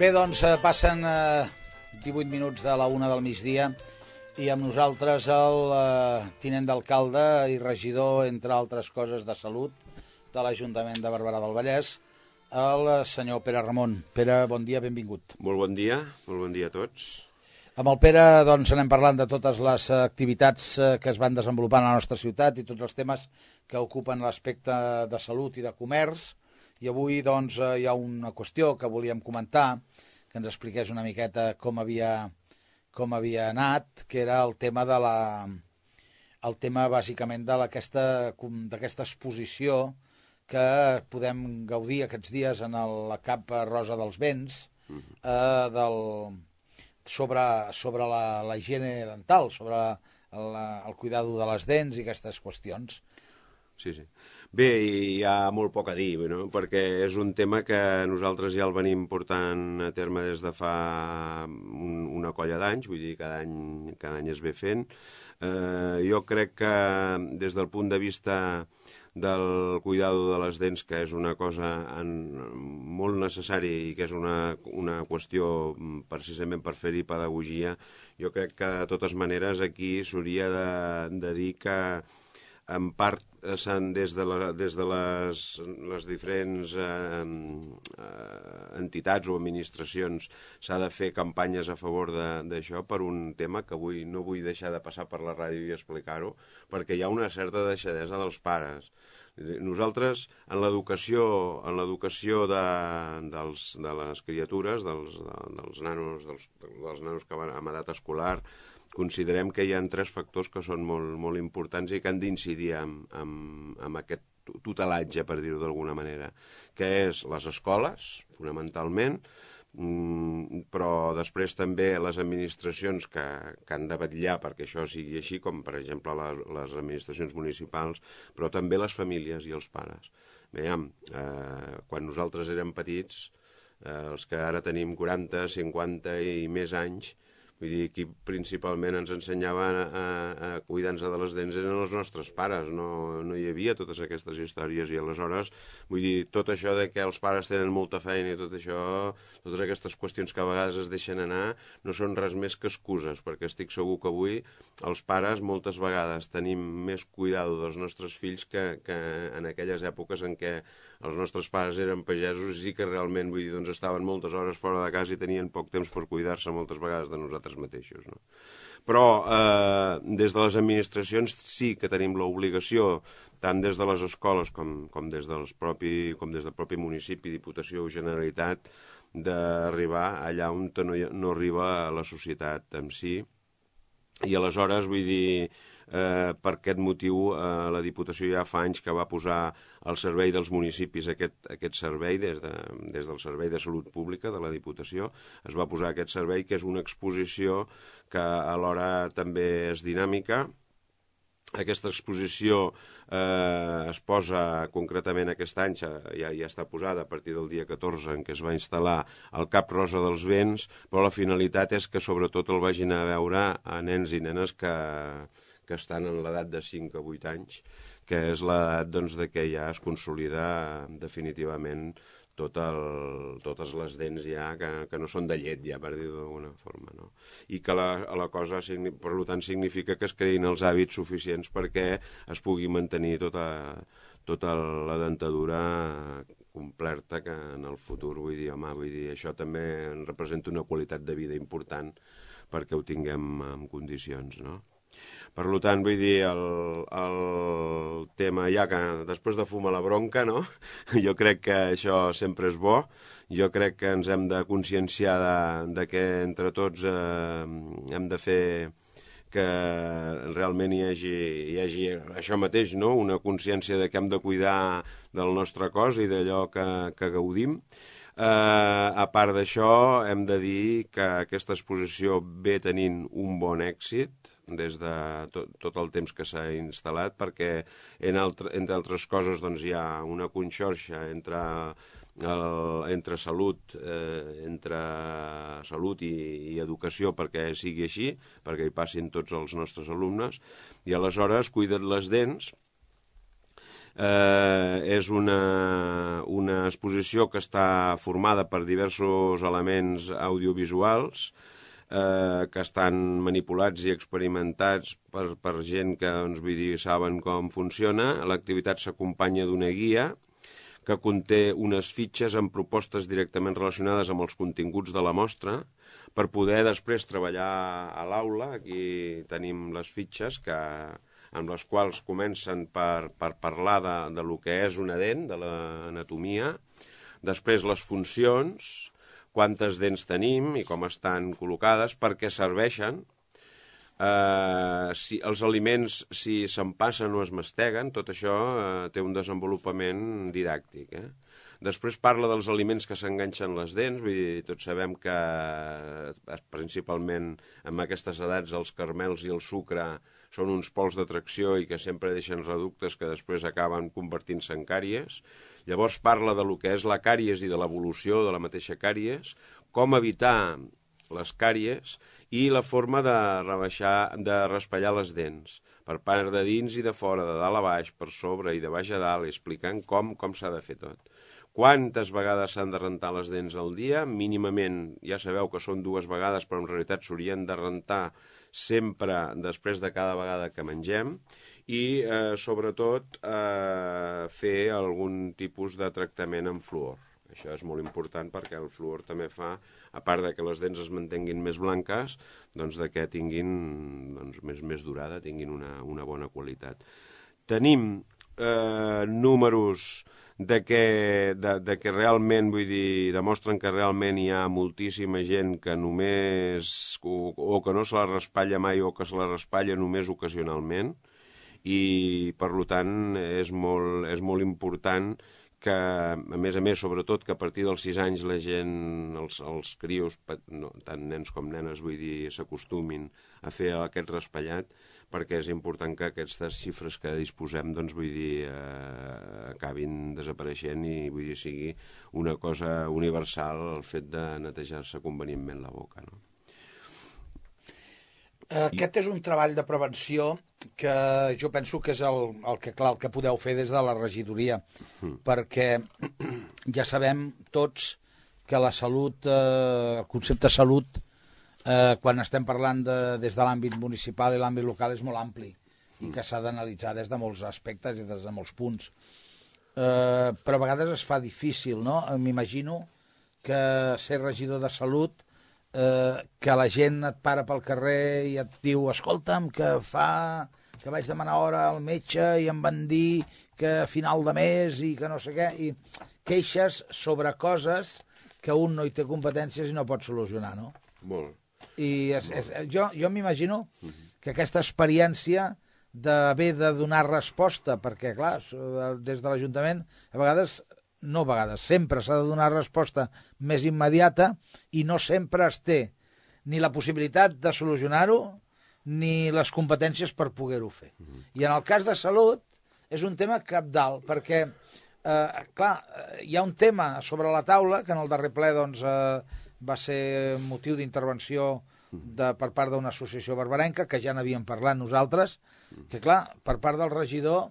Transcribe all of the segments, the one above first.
Bé, doncs eh, passen eh, 18 minuts de la una del migdia i amb nosaltres el eh, tinent d'alcalde i regidor, entre altres coses, de salut de l'Ajuntament de Barberà del Vallès, el eh, senyor Pere Ramon. Pere, bon dia, benvingut. Molt bon dia, molt bon dia a tots. Amb el Pere doncs, anem parlant de totes les eh, activitats que es van desenvolupant a la nostra ciutat i tots els temes que ocupen l'aspecte de salut i de comerç. I avui doncs, eh, hi ha una qüestió que volíem comentar, que ens expliqués una miqueta com havia, com havia anat, que era el tema de la el tema bàsicament d'aquesta exposició que podem gaudir aquests dies en el, la capa rosa dels vents eh, del, sobre, sobre la, la higiene dental, sobre la, el cuidado de les dents i aquestes qüestions. Sí, sí. Bé, hi ha molt poc a dir, no? perquè és un tema que nosaltres ja el venim portant a terme des de fa un, una colla d'anys, vull dir, cada any, cada any es ve fent. Eh, jo crec que des del punt de vista del cuidado de les dents, que és una cosa en, molt necessària i que és una, una qüestió precisament per fer-hi pedagogia, jo crec que de totes maneres aquí s'hauria de, de dir que en part eh, des de, la, des de les, les diferents eh, eh, entitats o administracions s'ha de fer campanyes a favor d'això per un tema que avui no vull deixar de passar per la ràdio i explicar-ho, perquè hi ha una certa deixadesa dels pares. Nosaltres, en l'educació en l'educació de, dels, de les criatures, dels, de, dels nanos, dels, dels nanos que van amb edat escolar, considerem que hi ha tres factors que són molt, molt importants i que han d'incidir amb, amb, amb aquest tutelatge, per dir-ho d'alguna manera, que és les escoles, fonamentalment, mm, però després també les administracions que, que han de vetllar perquè això sigui així, com per exemple les, les administracions municipals, però també les famílies i els pares. Veiem, eh, quan nosaltres érem petits, eh, els que ara tenim 40, 50 i més anys, Vull dir, aquí principalment ens ensenyaven a, a, cuidar-nos de les dents eren els nostres pares, no, no hi havia totes aquestes històries i aleshores, vull dir, tot això de que els pares tenen molta feina i tot això, totes aquestes qüestions que a vegades es deixen anar, no són res més que excuses, perquè estic segur que avui els pares moltes vegades tenim més cuidado dels nostres fills que, que en aquelles èpoques en què els nostres pares eren pagesos i que realment vull dir, doncs estaven moltes hores fora de casa i tenien poc temps per cuidar-se moltes vegades de nosaltres mateixos. No? Però eh, des de les administracions sí que tenim l'obligació, tant des de les escoles com, com, des dels propi, com des del propi municipi, Diputació o Generalitat, d'arribar allà on no, no arriba la societat en si. I aleshores, vull dir, Eh, per aquest motiu eh, la Diputació ja fa anys que va posar al servei dels municipis aquest, aquest servei, des, de, des del Servei de Salut Pública de la Diputació, es va posar aquest servei que és una exposició que alhora també és dinàmica, aquesta exposició eh, es posa concretament aquest any, ja, ja està posada a partir del dia 14 en què es va instal·lar el Cap Rosa dels Vents, però la finalitat és que sobretot el vagin a veure a nens i nenes que, que estan en l'edat de 5 a 8 anys, que és l'edat doncs, de que ja es consolida definitivament tot el, totes les dents ja que, que no són de llet, ja, per dir-ho d'alguna forma. No? I que la, la cosa, per tant, significa que es creïn els hàbits suficients perquè es pugui mantenir tota, tota la dentadura completa que en el futur, vull dir, home, vull dir, això també representa una qualitat de vida important perquè ho tinguem en condicions, no? Per tant, vull dir, el, el tema ja que després de fumar la bronca, no? Jo crec que això sempre és bo. Jo crec que ens hem de conscienciar de, de que entre tots eh, hem de fer que realment hi hagi, hi hagi això mateix, no? una consciència de que hem de cuidar del nostre cos i d'allò que, que gaudim. Eh, a part d'això, hem de dir que aquesta exposició ve tenint un bon èxit, des de tot, tot el temps que s'ha instal·lat, perquè, en altre, entre altres coses, doncs, hi ha una conxorxa entre, el, entre salut, eh, entre salut i, i educació perquè sigui així, perquè hi passin tots els nostres alumnes, i aleshores cuida't les dents, Eh, és una, una exposició que està formada per diversos elements audiovisuals eh, que estan manipulats i experimentats per, per gent que doncs, vull dir, saben com funciona. L'activitat s'acompanya d'una guia que conté unes fitxes amb propostes directament relacionades amb els continguts de la mostra per poder després treballar a l'aula. Aquí tenim les fitxes que amb les quals comencen per, per parlar de, de lo que és una dent, de l'anatomia, després les funcions, quantes dents tenim i com estan col·locades, per què serveixen, eh, si els aliments, si se'n passen o es masteguen, tot això eh, té un desenvolupament didàctic. Eh? Després parla dels aliments que s'enganxen les dents, vull dir, tots sabem que eh, principalment en aquestes edats els carmels i el sucre són uns pols d'atracció i que sempre deixen reductes que després acaben convertint-se en càries. Llavors parla de lo que és la càries i de l'evolució de la mateixa càries, com evitar les càries i la forma de rebaixar, de raspallar les dents per part de dins i de fora, de dalt a baix, per sobre i de baix a dalt, explicant com, com s'ha de fer tot. Quantes vegades s'han de rentar les dents al dia? Mínimament, ja sabeu que són dues vegades, però en realitat s'haurien de rentar sempre després de cada vegada que mengem i, eh, sobretot, eh, fer algun tipus de tractament amb fluor. Això és molt important perquè el fluor també fa, a part de que les dents es mantenguin més blanques, doncs de que tinguin doncs, més, més durada, tinguin una, una bona qualitat. Tenim eh, números de que, de, de que realment, vull dir, demostren que realment hi ha moltíssima gent que només, o, o que no se la raspalla mai o que se la raspalla només ocasionalment, i per tant és molt, és molt important que, a més a més, sobretot, que a partir dels 6 anys la gent, els, els crios, no, tant nens com nenes, vull dir, s'acostumin a fer aquest raspallat, perquè és important que aquestes xifres que disposem, doncs, vull dir, eh, acabin desapareixent i, vull dir, sigui una cosa universal el fet de netejar-se convenientment la boca, no? Aquest és un treball de prevenció que jo penso que és el, el que, clar, el que podeu fer des de la regidoria, mm. perquè ja sabem tots que la salut, eh, el concepte salut, eh, quan estem parlant de, des de l'àmbit municipal i l'àmbit local és molt ampli i que s'ha d'analitzar des de molts aspectes i des de molts punts. Eh, però a vegades es fa difícil, no? M'imagino que ser regidor de salut, eh, que la gent et para pel carrer i et diu escolta'm, que fa que vaig demanar hora al metge i em van dir que a final de mes i que no sé què, i queixes sobre coses que un no hi té competències i no pot solucionar, no? Molt. I és, és, jo, jo m'imagino que aquesta experiència d'haver de donar resposta, perquè, clar, des de l'Ajuntament, a vegades, no a vegades, sempre s'ha de donar resposta més immediata i no sempre es té ni la possibilitat de solucionar-ho ni les competències per poder-ho fer. I en el cas de salut és un tema capdalt, perquè, eh, clar, hi ha un tema sobre la taula que en el darrer ple doncs, eh, va ser motiu d'intervenció de, per part d'una associació barbarenca, que ja n'havíem parlat nosaltres, que clar, per part del regidor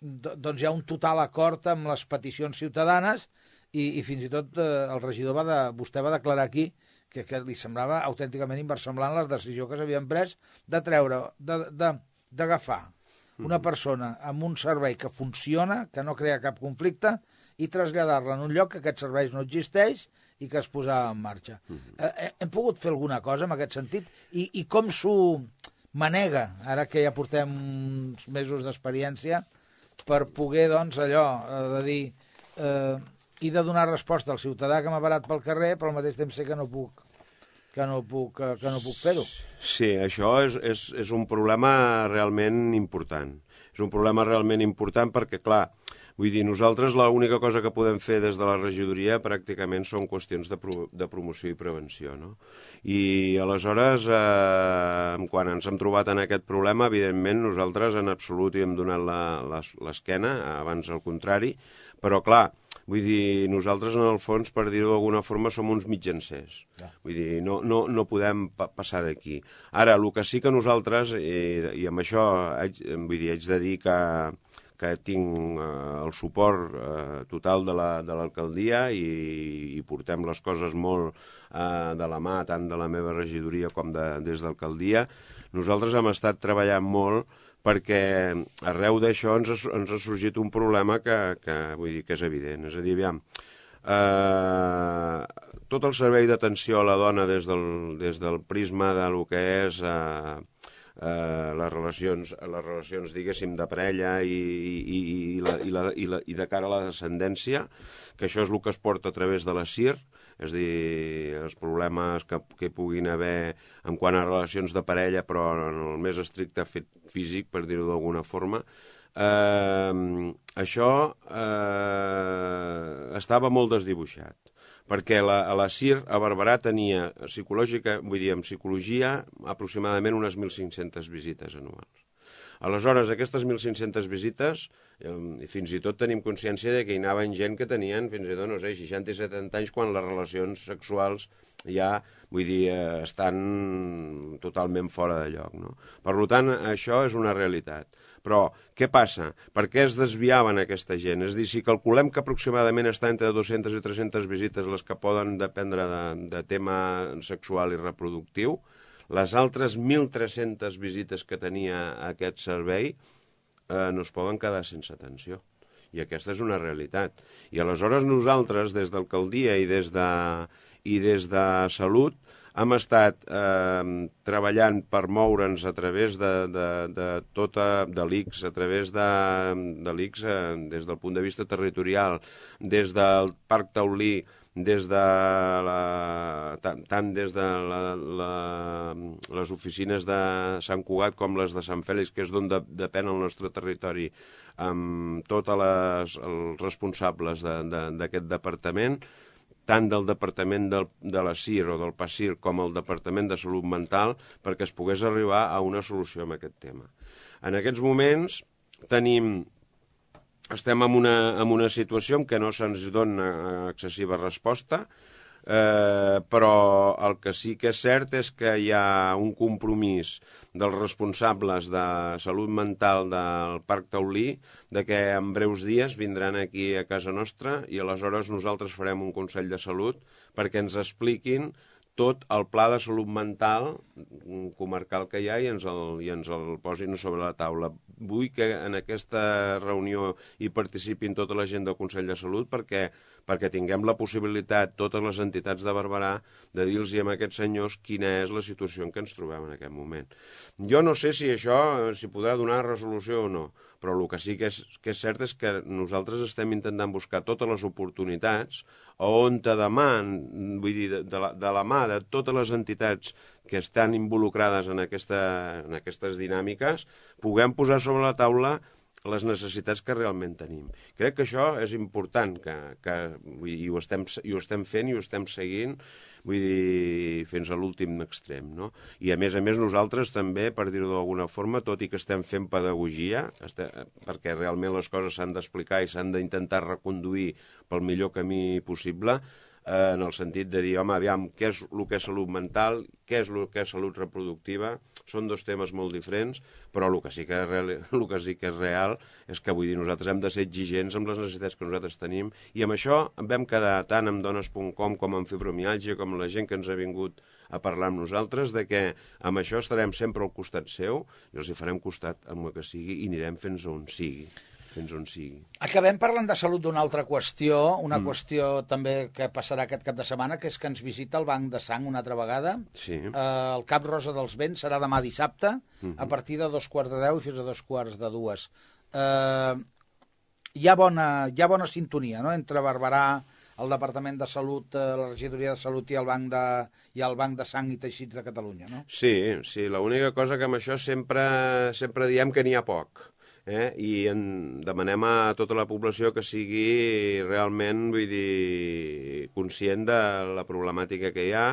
doncs hi ha un total acord amb les peticions ciutadanes i, i fins i tot eh, el regidor va de, vostè va declarar aquí que, que li semblava autènticament inversemblant la decisió que s'havien pres de treure, d'agafar una persona amb un servei que funciona, que no crea cap conflicte, i traslladar-la en un lloc que aquest servei no existeix i que es posava en marxa. Uh -huh. eh, hem pogut fer alguna cosa en aquest sentit? I, i com s'ho manega, ara que ja portem uns mesos d'experiència, per poder, doncs, allò, eh, de dir... Eh, i de donar resposta al ciutadà que m'ha parat pel carrer, però al mateix temps sé que no puc que no puc, que no puc fer-ho. Sí, això és, és, és un problema realment important. És un problema realment important perquè, clar, Vull dir, nosaltres l'única cosa que podem fer des de la regidoria pràcticament són qüestions de, pro de promoció i prevenció, no? I aleshores, eh, quan ens hem trobat en aquest problema, evidentment nosaltres en absolut hi hem donat l'esquena, abans al contrari, però clar, Vull dir, nosaltres, en el fons, per dir-ho d'alguna forma, som uns mitjancers. Ja. Vull dir, no, no, no podem pa passar d'aquí. Ara, el que sí que nosaltres, i, i amb això haig, vull dir, haig de dir que que tinc eh, el suport eh, total de l'alcaldia la, de i, i portem les coses molt eh, de la mà, tant de la meva regidoria com de, des d'alcaldia. Nosaltres hem estat treballant molt perquè arreu d'això ens, ens ha sorgit un problema que, que vull dir que és evident. És a dir, aviam, eh, tot el servei d'atenció a la dona des del, des del prisma de lo que és eh, eh, les relacions, les relacions diguéssim, de parella i, i, i, la, i, la, i, la, i de cara a la descendència, que això és el que es porta a través de la CIR, és dir, els problemes que, que puguin haver en quant a relacions de parella, però en el més estricte fet físic, per dir-ho d'alguna forma, eh, això eh, estava molt desdibuixat perquè la, la CIR a Barberà tenia psicològica, vull dir, en psicologia, aproximadament unes 1.500 visites anuals. Aleshores, aquestes 1.500 visites, eh, fins i tot tenim consciència de que hi anaven gent que tenien fins i tot, no sé, 60 i 70 anys quan les relacions sexuals ja, vull dir, eh, estan totalment fora de lloc. No? Per tant, això és una realitat. Però què passa? Per què es desviaven aquesta gent? És dir, si calculem que aproximadament està entre 200 i 300 visites les que poden dependre de, de tema sexual i reproductiu, les altres 1.300 visites que tenia aquest servei eh, no es poden quedar sense atenció. I aquesta és una realitat. I aleshores nosaltres, des d'alcaldia i des de, i des de salut, hem estat eh, treballant per moure'ns a través de, de, de tota, de l'ICS, a través de, de l'ICS eh, des del punt de vista territorial, des del Parc Taulí, des de la, tant, tant des de la, la, les oficines de Sant Cugat com les de Sant Fèlix, que és d'on de, depèn el nostre territori, amb tots els responsables d'aquest de, departament, tant del Departament del, de la CIR o del PACIR com el Departament de Salut Mental perquè es pogués arribar a una solució amb aquest tema. En aquests moments tenim estem en una, en una situació en què no se'ns dona excessiva resposta, eh, però el que sí que és cert és que hi ha un compromís dels responsables de salut mental del Parc Taulí de que en breus dies vindran aquí a casa nostra i aleshores nosaltres farem un Consell de Salut perquè ens expliquin tot el pla de salut mental comarcal que hi ha i ens el, i ens el posin sobre la taula. Vull que en aquesta reunió hi participin tota la gent del Consell de Salut perquè perquè tinguem la possibilitat, totes les entitats de Barberà, de dir-los a aquests senyors quina és la situació en què ens trobem en aquest moment. Jo no sé si això s'hi podrà donar resolució o no, però el que sí que és, que és cert és que nosaltres estem intentant buscar totes les oportunitats on te demà, vull dir, de, de, la, de la mà de totes les entitats que estan involucrades en, aquesta, en aquestes dinàmiques, puguem posar sobre la taula les necessitats que realment tenim. Crec que això és important, que, que vull dir, i, ho estem, i ho estem fent i ho estem seguint, vull dir, fins a l'últim extrem, no? I a més a més nosaltres també, per dir-ho d'alguna forma, tot i que estem fent pedagogia, este, perquè realment les coses s'han d'explicar i s'han d'intentar reconduir pel millor camí possible, eh, en el sentit de dir, home, aviam, què és el que és salut mental, què és el que és salut reproductiva, són dos temes molt diferents, però el que sí que és real, el que sí que és real és que, vull dir, nosaltres hem de ser exigents amb les necessitats que nosaltres tenim, i amb això vam quedar tant amb dones.com com amb fibromialgia, com la gent que ens ha vingut a parlar amb nosaltres, de que amb això estarem sempre al costat seu, i els hi farem costat amb el que sigui i anirem fins on sigui fins on sigui. Acabem parlant de salut d'una altra qüestió, una mm. qüestió també que passarà aquest cap de setmana, que és que ens visita el Banc de Sang una altra vegada. Sí. Eh, el Cap Rosa dels Vents serà demà dissabte, mm -hmm. a partir de dos quarts de deu i fins a dos quarts de dues. Eh, hi, ha bona, hi ha bona sintonia no? entre Barberà, el Departament de Salut, eh, la Regidoria de Salut i el Banc de, i el Banc de Sang i Teixits de Catalunya, no? Sí, sí, l'única cosa que amb això sempre, sempre diem que n'hi ha poc eh? i en demanem a tota la població que sigui realment, vull dir, conscient de la problemàtica que hi ha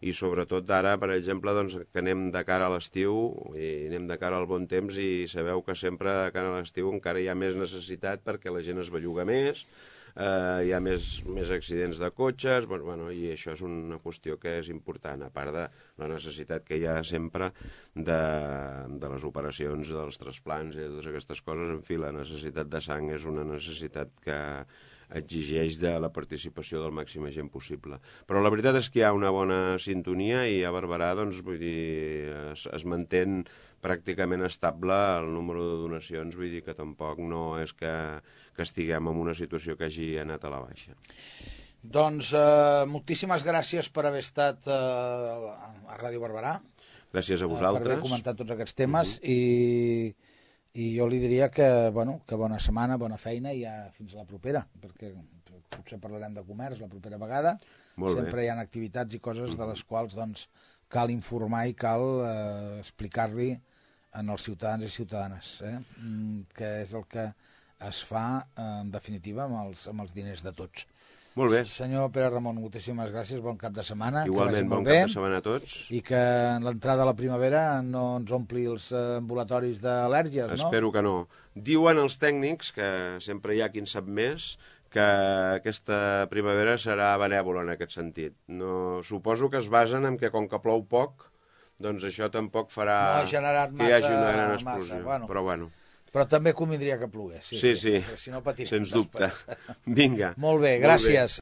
i sobretot ara, per exemple, doncs, que anem de cara a l'estiu i anem de cara al bon temps i sabeu que sempre de cara a l'estiu encara hi ha més necessitat perquè la gent es belluga més, eh, hi ha més, més accidents de cotxes, bueno, bueno, i això és una qüestió que és important, a part de la necessitat que hi ha sempre de, de les operacions, dels trasplants i totes aquestes coses. En fi, la necessitat de sang és una necessitat que exigeix de la participació del màxim gent possible. Però la veritat és que hi ha una bona sintonia i a Barberà, doncs, vull dir, es, es mantén pràcticament estable el número de donacions, vull dir que tampoc no és que, que estiguem en una situació que hagi anat a la baixa. Doncs eh, moltíssimes gràcies per haver estat eh, a Ràdio Barberà. Gràcies a vosaltres. Per haver comentat tots aquests temes uh -huh. i i jo li diria que, bueno, que bona setmana, bona feina i ja fins a la propera, perquè potser parlarem de comerç la propera vegada. Molt Sempre bé. hi ha activitats i coses de les quals doncs, cal informar i cal eh, explicar-li en els ciutadans i ciutadanes, eh? Mm, que és el que es fa, eh, en definitiva, amb els, amb els diners de tots. Molt bé. Senyor Pere Ramon, moltíssimes gràcies, bon cap de setmana. Igualment, bon bé, cap de setmana a tots. I que en l'entrada de la primavera no ens ompli els eh, ambulatoris d'al·lèrgies, no? Espero que no. Diuen els tècnics, que sempre hi ha qui en sap més, que aquesta primavera serà benèvola en aquest sentit. No, suposo que es basen en que com que plou poc, doncs això tampoc farà No ha generat que hi hagi massa- una gran massa, explosió. bueno. Però bueno, Però també convindria que plogués. sí, sí, perquè Si no patirem sens dubte. després. Vinga. Molt bé, Molt bé. gràcies.